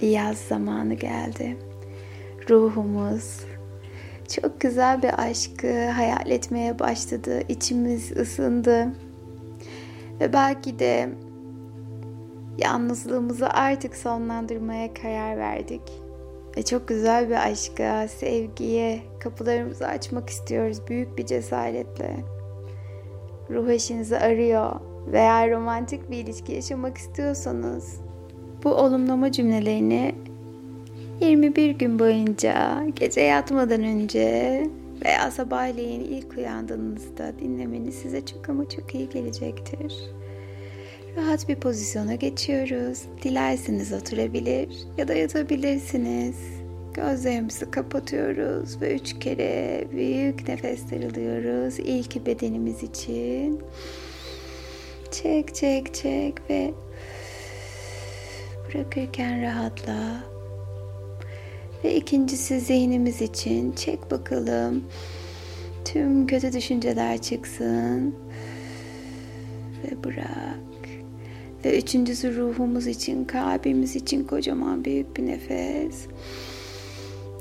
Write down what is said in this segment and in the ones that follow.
yaz zamanı geldi. Ruhumuz çok güzel bir aşkı hayal etmeye başladı. İçimiz ısındı. Ve belki de yalnızlığımızı artık sonlandırmaya karar verdik. Ve çok güzel bir aşka, sevgiye kapılarımızı açmak istiyoruz büyük bir cesaretle. Ruh eşinizi arıyor veya romantik bir ilişki yaşamak istiyorsanız bu olumlama cümlelerini 21 gün boyunca gece yatmadan önce veya sabahleyin ilk uyandığınızda dinlemeniz size çok ama çok iyi gelecektir. Rahat bir pozisyona geçiyoruz. Dilerseniz oturabilir ya da yatabilirsiniz. Gözlerimizi kapatıyoruz ve üç kere büyük nefesler alıyoruz. İlk bedenimiz için. Çek çek çek ve bırakırken rahatla. Ve ikincisi zihnimiz için çek bakalım. Tüm kötü düşünceler çıksın. Ve bırak. Ve üçüncüsü ruhumuz için, kalbimiz için kocaman büyük bir nefes.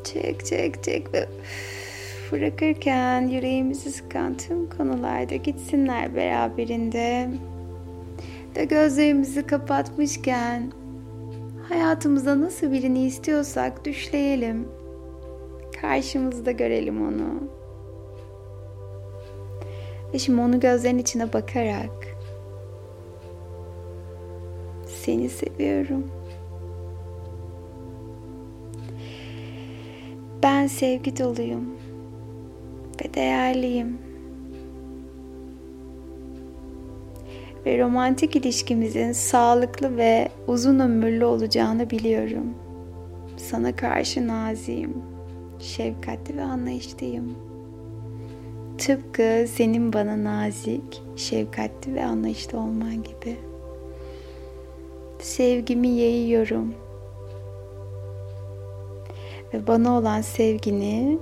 Çek çek çek ve bırakırken yüreğimizi sıkan tüm konularda gitsinler beraberinde. Ve gözlerimizi kapatmışken hayatımızda nasıl birini istiyorsak düşleyelim. Karşımızda görelim onu. Ve şimdi onu gözlerin içine bakarak seni seviyorum. Ben sevgi doluyum ve değerliyim. Ve romantik ilişkimizin sağlıklı ve uzun ömürlü olacağını biliyorum. Sana karşı naziyim, şefkatli ve anlayışlıyım. Tıpkı senin bana nazik, şefkatli ve anlayışlı olman gibi. Sevgimi yayıyorum ve bana olan sevgini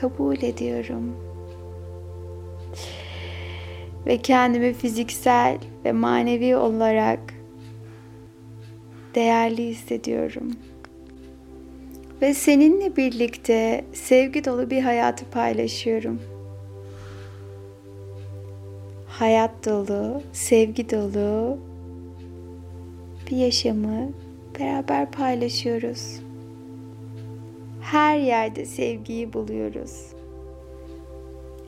kabul ediyorum. Ve kendimi fiziksel ve manevi olarak değerli hissediyorum. Ve seninle birlikte sevgi dolu bir hayatı paylaşıyorum. Hayat dolu, sevgi dolu bir yaşamı beraber paylaşıyoruz her yerde sevgiyi buluyoruz.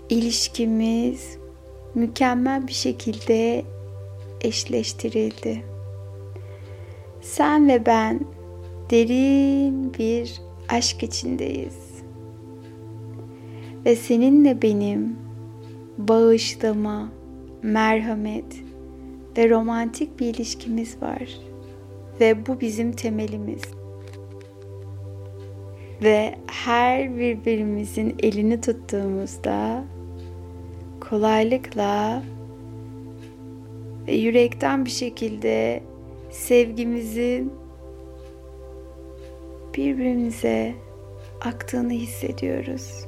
İlişkimiz mükemmel bir şekilde eşleştirildi. Sen ve ben derin bir aşk içindeyiz. Ve seninle benim bağışlama, merhamet ve romantik bir ilişkimiz var. Ve bu bizim temelimiz ve her birbirimizin elini tuttuğumuzda kolaylıkla ve yürekten bir şekilde sevgimizin birbirimize aktığını hissediyoruz.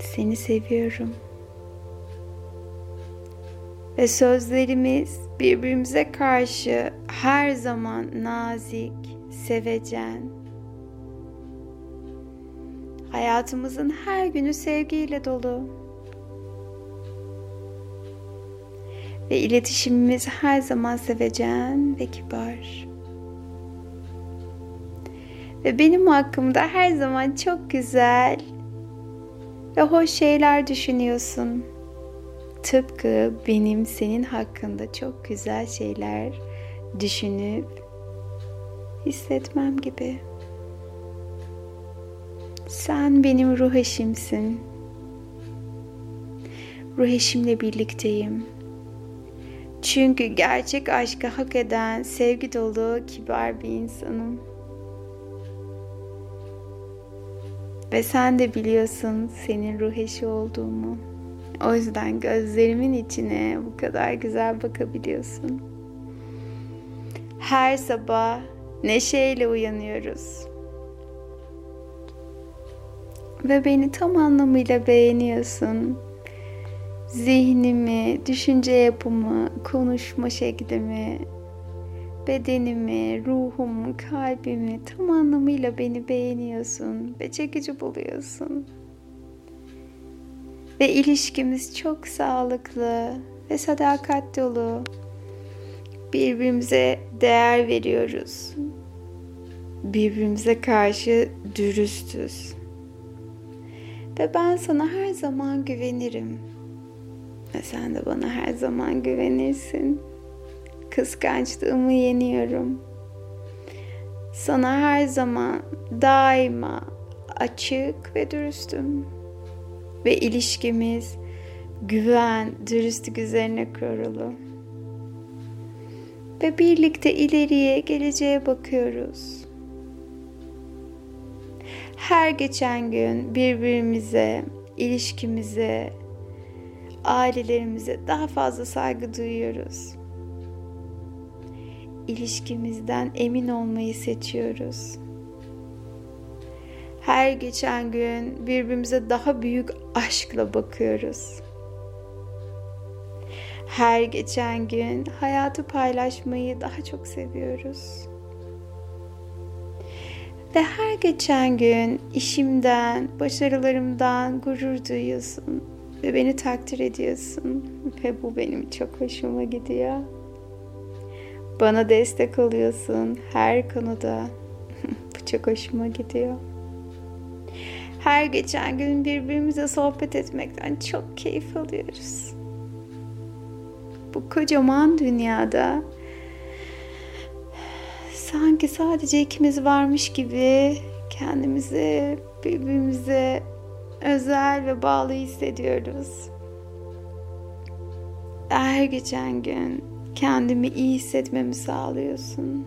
Seni seviyorum. Ve sözlerimiz birbirimize karşı her zaman nazik, sevecen, Hayatımızın her günü sevgiyle dolu. Ve iletişimimiz her zaman sevecen ve kibar. Ve benim hakkımda her zaman çok güzel ve hoş şeyler düşünüyorsun. Tıpkı benim senin hakkında çok güzel şeyler düşünüp hissetmem gibi. Sen benim ruh eşimsin. Ruh eşimle birlikteyim. Çünkü gerçek aşkı hak eden sevgi dolu kibar bir insanım. Ve sen de biliyorsun senin ruh eşi olduğumu. O yüzden gözlerimin içine bu kadar güzel bakabiliyorsun. Her sabah neşeyle uyanıyoruz ve beni tam anlamıyla beğeniyorsun. Zihnimi, düşünce yapımı, konuşma şeklimi bedenimi, ruhumu, kalbimi tam anlamıyla beni beğeniyorsun ve çekici buluyorsun. Ve ilişkimiz çok sağlıklı ve sadakat dolu. Birbirimize değer veriyoruz. Birbirimize karşı dürüstüz. Ve ben sana her zaman güvenirim. Ve sen de bana her zaman güvenirsin. Kıskançlığımı yeniyorum. Sana her zaman daima açık ve dürüstüm. Ve ilişkimiz güven, dürüstlük üzerine kurulu. Ve birlikte ileriye, geleceğe bakıyoruz. Her geçen gün birbirimize, ilişkimize, ailelerimize daha fazla saygı duyuyoruz. İlişkimizden emin olmayı seçiyoruz. Her geçen gün birbirimize daha büyük aşkla bakıyoruz. Her geçen gün hayatı paylaşmayı daha çok seviyoruz. Ve her geçen gün işimden, başarılarımdan gurur duyuyorsun ve beni takdir ediyorsun ve bu benim çok hoşuma gidiyor. Bana destek oluyorsun her konuda. bu çok hoşuma gidiyor. Her geçen gün birbirimize sohbet etmekten çok keyif alıyoruz. Bu kocaman dünyada sanki sadece ikimiz varmış gibi kendimizi birbirimize özel ve bağlı hissediyoruz. Her geçen gün kendimi iyi hissetmemi sağlıyorsun.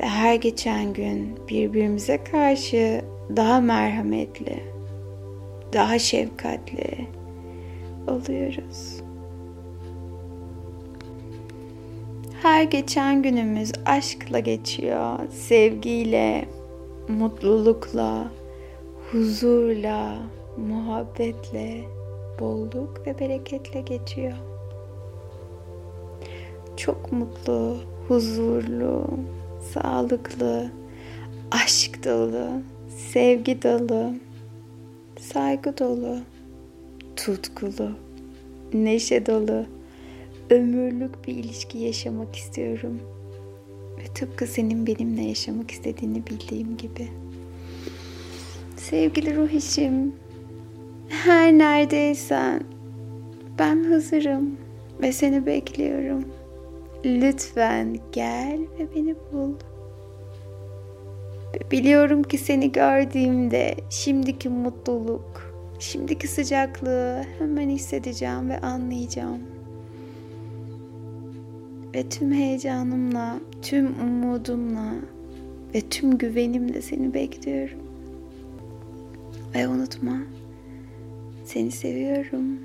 Ve her geçen gün birbirimize karşı daha merhametli, daha şefkatli oluyoruz. Her geçen günümüz aşkla geçiyor, sevgiyle, mutlulukla, huzurla, muhabbetle, bolluk ve bereketle geçiyor. Çok mutlu, huzurlu, sağlıklı, aşk dolu, sevgi dolu, saygı dolu, tutkulu, neşe dolu, ömürlük bir ilişki yaşamak istiyorum. Ve tıpkı senin benimle yaşamak istediğini bildiğim gibi. Sevgili ruh işim, her neredeysen ben hazırım ve seni bekliyorum. Lütfen gel ve beni bul. Biliyorum ki seni gördüğümde şimdiki mutluluk, şimdiki sıcaklığı hemen hissedeceğim ve anlayacağım. Ve tüm heyecanımla, tüm umudumla ve tüm güvenimle seni bekliyorum. Ve unutma, seni seviyorum.